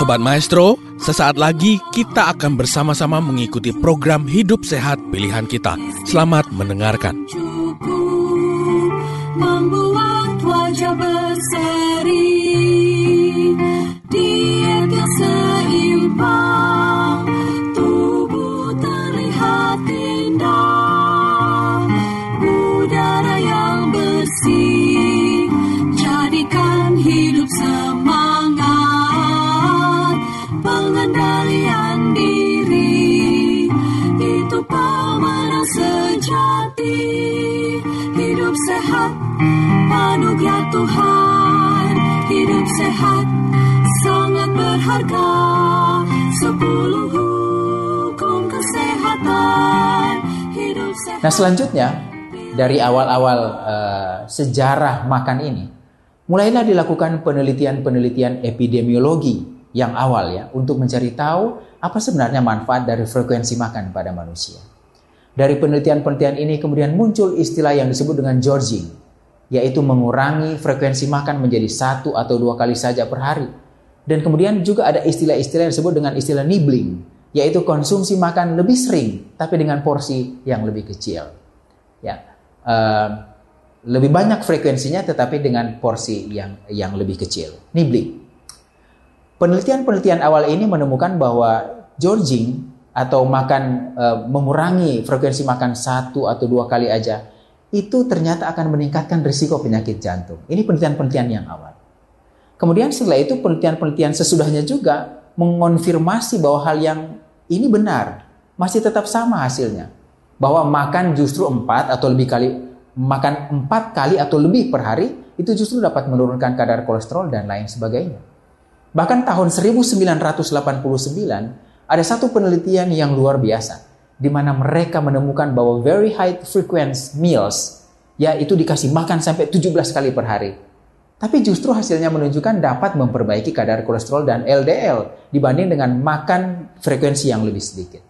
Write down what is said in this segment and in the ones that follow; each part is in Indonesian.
Sobat Maestro, sesaat lagi kita akan bersama-sama mengikuti program Hidup Sehat Pilihan Kita. Selamat mendengarkan. cukup membuat wajah Tuhan hidup sehat sangat berharga. Sepuluh hukum kesehatan hidup sehat. Nah selanjutnya dari awal-awal eh, sejarah makan ini, mulailah dilakukan penelitian-penelitian epidemiologi yang awal ya untuk mencari tahu apa sebenarnya manfaat dari frekuensi makan pada manusia. Dari penelitian-penelitian ini kemudian muncul istilah yang disebut dengan Georging, yaitu mengurangi frekuensi makan menjadi satu atau dua kali saja per hari. Dan kemudian juga ada istilah-istilah yang disebut dengan istilah nibbling, yaitu konsumsi makan lebih sering tapi dengan porsi yang lebih kecil. Ya, eh, lebih banyak frekuensinya tetapi dengan porsi yang yang lebih kecil. Nibbling. Penelitian-penelitian awal ini menemukan bahwa Georging atau makan eh, mengurangi frekuensi makan satu atau dua kali aja itu ternyata akan meningkatkan risiko penyakit jantung. Ini penelitian-penelitian yang awal. Kemudian setelah itu penelitian-penelitian sesudahnya juga mengonfirmasi bahwa hal yang ini benar, masih tetap sama hasilnya. Bahwa makan justru empat atau lebih kali makan empat kali atau lebih per hari itu justru dapat menurunkan kadar kolesterol dan lain sebagainya. Bahkan tahun 1989 ada satu penelitian yang luar biasa di mana mereka menemukan bahwa very high frequency meals ya itu dikasih makan sampai 17 kali per hari. Tapi justru hasilnya menunjukkan dapat memperbaiki kadar kolesterol dan LDL dibanding dengan makan frekuensi yang lebih sedikit.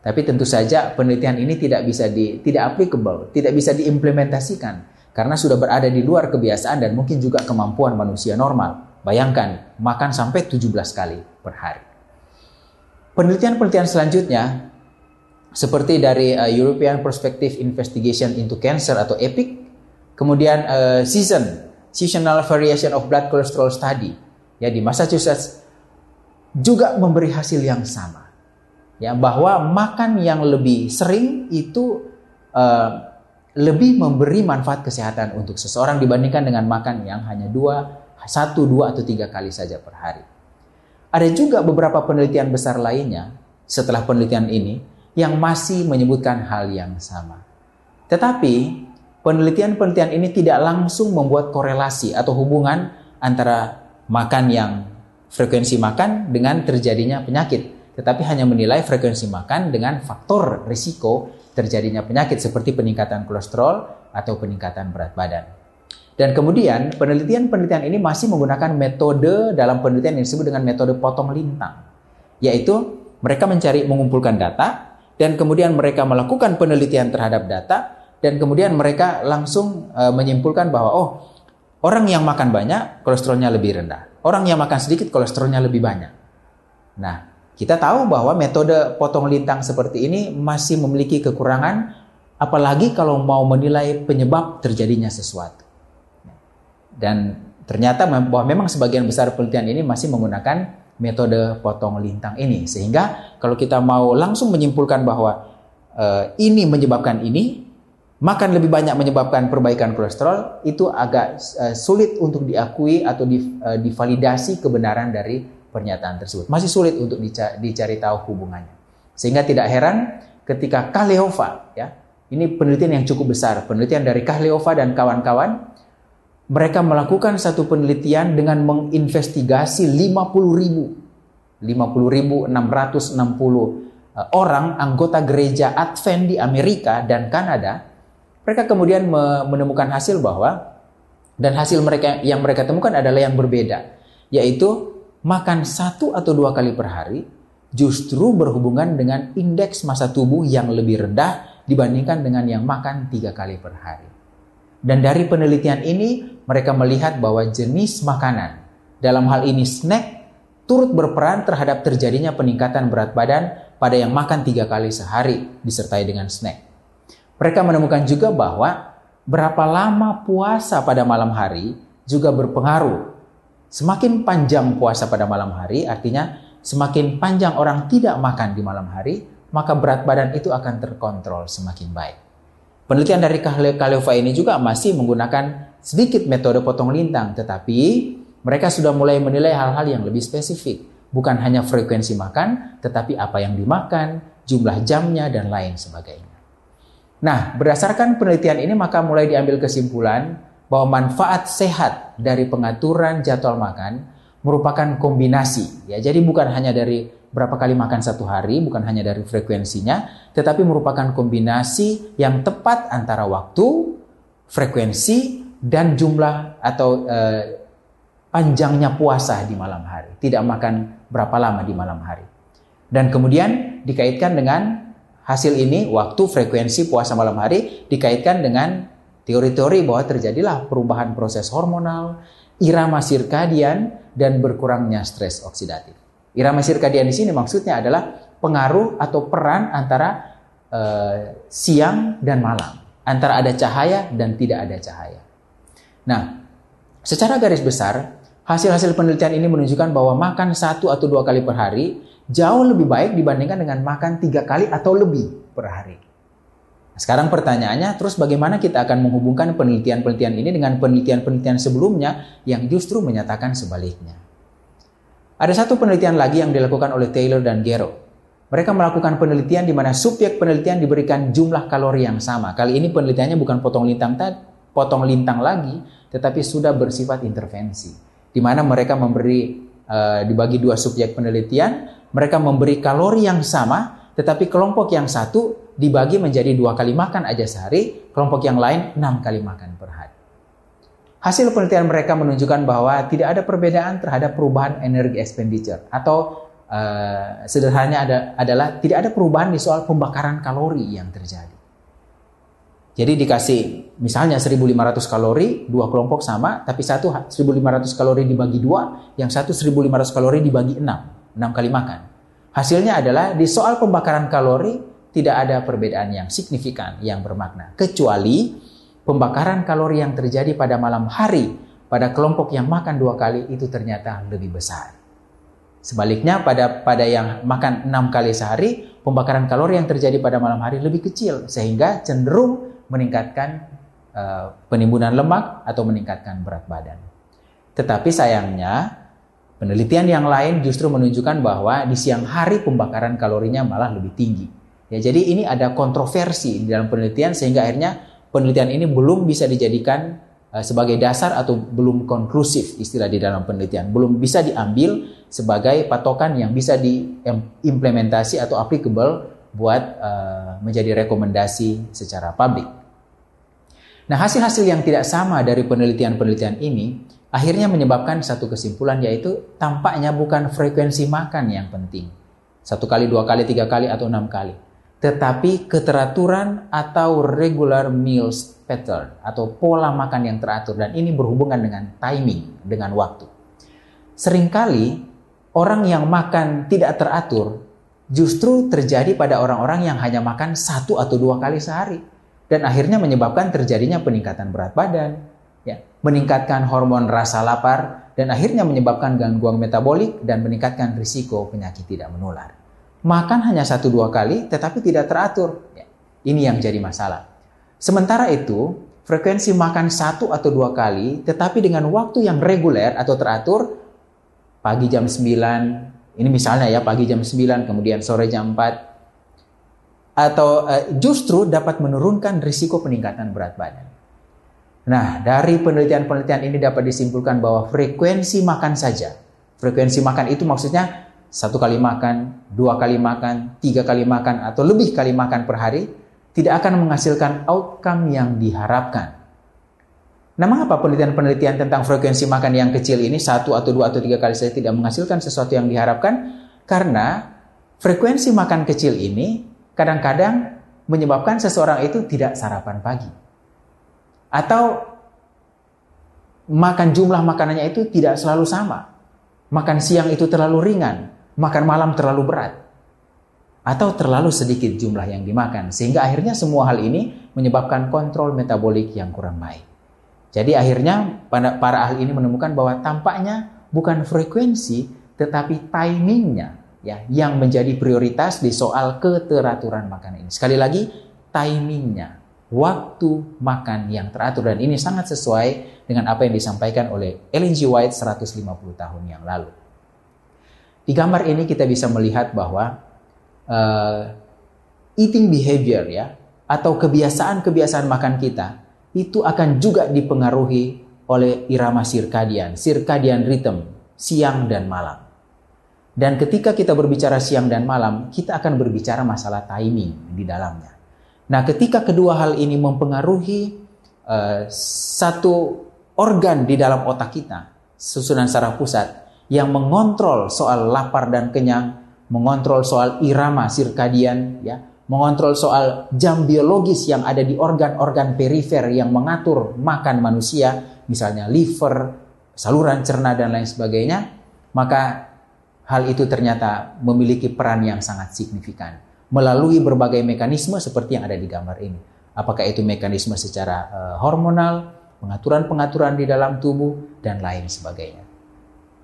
Tapi tentu saja penelitian ini tidak bisa di tidak applicable, tidak bisa diimplementasikan karena sudah berada di luar kebiasaan dan mungkin juga kemampuan manusia normal. Bayangkan makan sampai 17 kali per hari. Penelitian-penelitian selanjutnya seperti dari uh, European Perspective Investigation into Cancer atau EPIC, kemudian uh, season seasonal variation of blood cholesterol study ya di Massachusetts juga memberi hasil yang sama ya bahwa makan yang lebih sering itu uh, lebih memberi manfaat kesehatan untuk seseorang dibandingkan dengan makan yang hanya dua satu dua atau tiga kali saja per hari. Ada juga beberapa penelitian besar lainnya setelah penelitian ini yang masih menyebutkan hal yang sama tetapi penelitian-penelitian ini tidak langsung membuat korelasi atau hubungan antara makan yang frekuensi makan dengan terjadinya penyakit, tetapi hanya menilai frekuensi makan dengan faktor risiko terjadinya penyakit seperti peningkatan kolesterol atau peningkatan berat badan. Dan kemudian penelitian-penelitian ini masih menggunakan metode dalam penelitian yang disebut dengan metode potong lintang, yaitu mereka mencari mengumpulkan data dan kemudian mereka melakukan penelitian terhadap data dan kemudian mereka langsung uh, menyimpulkan bahwa oh orang yang makan banyak kolesterolnya lebih rendah, orang yang makan sedikit kolesterolnya lebih banyak. Nah, kita tahu bahwa metode potong lintang seperti ini masih memiliki kekurangan, apalagi kalau mau menilai penyebab terjadinya sesuatu. Dan ternyata bahwa memang sebagian besar penelitian ini masih menggunakan metode potong lintang ini, sehingga kalau kita mau langsung menyimpulkan bahwa uh, ini menyebabkan ini, makan lebih banyak menyebabkan perbaikan kolesterol itu agak uh, sulit untuk diakui atau di, uh, divalidasi kebenaran dari pernyataan tersebut. Masih sulit untuk dicari, dicari tahu hubungannya. Sehingga tidak heran ketika Kahleova ya, ini penelitian yang cukup besar, penelitian dari Kahleova dan kawan-kawan mereka melakukan satu penelitian dengan menginvestigasi 50 ribu 50.660 orang anggota gereja Advent di Amerika dan Kanada mereka kemudian menemukan hasil bahwa dan hasil mereka yang mereka temukan adalah yang berbeda, yaitu makan satu atau dua kali per hari justru berhubungan dengan indeks massa tubuh yang lebih rendah dibandingkan dengan yang makan tiga kali per hari. Dan dari penelitian ini mereka melihat bahwa jenis makanan, dalam hal ini snack, turut berperan terhadap terjadinya peningkatan berat badan pada yang makan tiga kali sehari disertai dengan snack. Mereka menemukan juga bahwa berapa lama puasa pada malam hari juga berpengaruh. Semakin panjang puasa pada malam hari, artinya semakin panjang orang tidak makan di malam hari, maka berat badan itu akan terkontrol semakin baik. Penelitian dari Kaleva ini juga masih menggunakan sedikit metode potong lintang, tetapi mereka sudah mulai menilai hal-hal yang lebih spesifik. Bukan hanya frekuensi makan, tetapi apa yang dimakan, jumlah jamnya, dan lain sebagainya. Nah, berdasarkan penelitian ini maka mulai diambil kesimpulan bahwa manfaat sehat dari pengaturan jadwal makan merupakan kombinasi. Ya, jadi bukan hanya dari berapa kali makan satu hari, bukan hanya dari frekuensinya, tetapi merupakan kombinasi yang tepat antara waktu, frekuensi, dan jumlah atau eh, panjangnya puasa di malam hari. Tidak makan berapa lama di malam hari. Dan kemudian dikaitkan dengan hasil ini, waktu, frekuensi puasa malam hari, dikaitkan dengan teori-teori bahwa terjadilah perubahan proses hormonal, irama sirkadian, dan berkurangnya stres oksidatif. Irama sirkadian di sini maksudnya adalah pengaruh atau peran antara uh, siang dan malam, antara ada cahaya dan tidak ada cahaya. Nah, secara garis besar, hasil-hasil penelitian ini menunjukkan bahwa makan satu atau dua kali per hari jauh lebih baik dibandingkan dengan makan tiga kali atau lebih per hari. Sekarang pertanyaannya, terus bagaimana kita akan menghubungkan penelitian-penelitian ini dengan penelitian-penelitian sebelumnya yang justru menyatakan sebaliknya? Ada satu penelitian lagi yang dilakukan oleh Taylor dan Gero. Mereka melakukan penelitian di mana subjek penelitian diberikan jumlah kalori yang sama. Kali ini penelitiannya bukan potong lintang tadi, potong lintang lagi, tetapi sudah bersifat intervensi. Di mana mereka memberi uh, dibagi dua subjek penelitian, mereka memberi kalori yang sama, tetapi kelompok yang satu dibagi menjadi dua kali makan aja sehari, kelompok yang lain enam kali makan per hari. Hasil penelitian mereka menunjukkan bahwa tidak ada perbedaan terhadap perubahan energi expenditure atau uh, sederhananya ada, adalah tidak ada perubahan di soal pembakaran kalori yang terjadi. Jadi dikasih misalnya 1500 kalori, dua kelompok sama, tapi satu 1500 kalori dibagi dua, yang satu 1500 kalori dibagi enam, enam kali makan. Hasilnya adalah di soal pembakaran kalori tidak ada perbedaan yang signifikan yang bermakna, kecuali pembakaran kalori yang terjadi pada malam hari pada kelompok yang makan dua kali itu ternyata lebih besar. Sebaliknya pada pada yang makan enam kali sehari, pembakaran kalori yang terjadi pada malam hari lebih kecil sehingga cenderung meningkatkan uh, penimbunan lemak atau meningkatkan berat badan. Tetapi sayangnya penelitian yang lain justru menunjukkan bahwa di siang hari pembakaran kalorinya malah lebih tinggi. Ya, jadi ini ada kontroversi di dalam penelitian sehingga akhirnya penelitian ini belum bisa dijadikan uh, sebagai dasar atau belum konklusif istilah di dalam penelitian, belum bisa diambil sebagai patokan yang bisa diimplementasi atau applicable buat uh, menjadi rekomendasi secara publik. Nah, hasil-hasil yang tidak sama dari penelitian-penelitian ini akhirnya menyebabkan satu kesimpulan yaitu tampaknya bukan frekuensi makan yang penting. Satu kali, dua kali, tiga kali, atau enam kali tetapi keteraturan atau regular meals pattern atau pola makan yang teratur dan ini berhubungan dengan timing, dengan waktu. Seringkali orang yang makan tidak teratur justru terjadi pada orang-orang yang hanya makan satu atau dua kali sehari dan akhirnya menyebabkan terjadinya peningkatan berat badan, ya, meningkatkan hormon rasa lapar dan akhirnya menyebabkan gangguan metabolik dan meningkatkan risiko penyakit tidak menular. Makan hanya satu dua kali tetapi tidak teratur. Ini yang jadi masalah. Sementara itu, frekuensi makan satu atau dua kali tetapi dengan waktu yang reguler atau teratur, pagi jam 9, ini misalnya ya pagi jam 9, kemudian sore jam 4, atau uh, justru dapat menurunkan risiko peningkatan berat badan. Nah, dari penelitian-penelitian ini dapat disimpulkan bahwa frekuensi makan saja, frekuensi makan itu maksudnya satu kali makan, dua kali makan, tiga kali makan, atau lebih kali makan per hari, tidak akan menghasilkan outcome yang diharapkan. Nah, mengapa penelitian-penelitian tentang frekuensi makan yang kecil ini, satu atau dua atau tiga kali saja tidak menghasilkan sesuatu yang diharapkan? Karena frekuensi makan kecil ini kadang-kadang menyebabkan seseorang itu tidak sarapan pagi. Atau makan jumlah makanannya itu tidak selalu sama. Makan siang itu terlalu ringan, makan malam terlalu berat. Atau terlalu sedikit jumlah yang dimakan. Sehingga akhirnya semua hal ini menyebabkan kontrol metabolik yang kurang baik. Jadi akhirnya para ahli ini menemukan bahwa tampaknya bukan frekuensi tetapi timingnya ya yang menjadi prioritas di soal keteraturan makan ini. Sekali lagi timingnya waktu makan yang teratur dan ini sangat sesuai dengan apa yang disampaikan oleh Ellen G. White 150 tahun yang lalu. Di gambar ini kita bisa melihat bahwa uh, eating behavior ya atau kebiasaan-kebiasaan makan kita itu akan juga dipengaruhi oleh irama sirkadian, sirkadian rhythm siang dan malam. Dan ketika kita berbicara siang dan malam, kita akan berbicara masalah timing di dalamnya. Nah, ketika kedua hal ini mempengaruhi uh, satu organ di dalam otak kita, susunan saraf pusat, yang mengontrol soal lapar dan kenyang, mengontrol soal irama sirkadian, ya, mengontrol soal jam biologis yang ada di organ-organ perifer yang mengatur makan manusia, misalnya liver, saluran cerna dan lain sebagainya, maka hal itu ternyata memiliki peran yang sangat signifikan melalui berbagai mekanisme seperti yang ada di gambar ini. Apakah itu mekanisme secara uh, hormonal, pengaturan-pengaturan di dalam tubuh, dan lain sebagainya.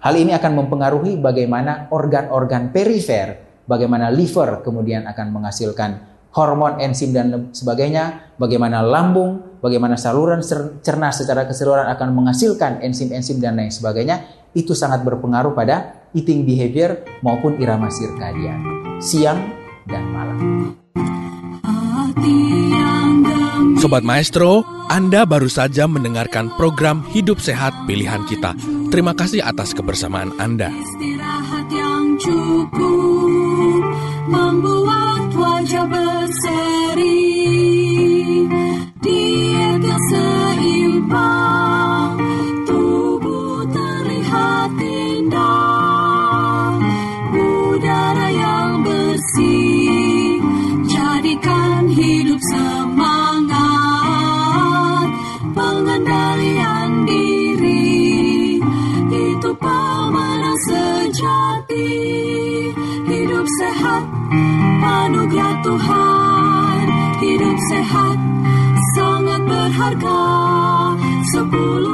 Hal ini akan mempengaruhi bagaimana organ-organ perifer, bagaimana liver kemudian akan menghasilkan hormon, enzim, dan sebagainya, bagaimana lambung, bagaimana saluran cerna secara keseluruhan akan menghasilkan enzim-enzim dan lain sebagainya, itu sangat berpengaruh pada eating behavior maupun irama sirkadian. Siang dan malam. Sobat Maestro, Anda baru saja mendengarkan program Hidup Sehat Pilihan Kita. Terima kasih atas kebersamaan Anda. Istirahat yang cukup membuat wajah berseri. Diet yang seimbang, tubuh terlihat indah. Udara yang bersih, jadikan hidup semangat. Pengendalian sejati. Hidup sehat, anugerah Tuhan. Hidup sehat, sangat berharga. Sepuluh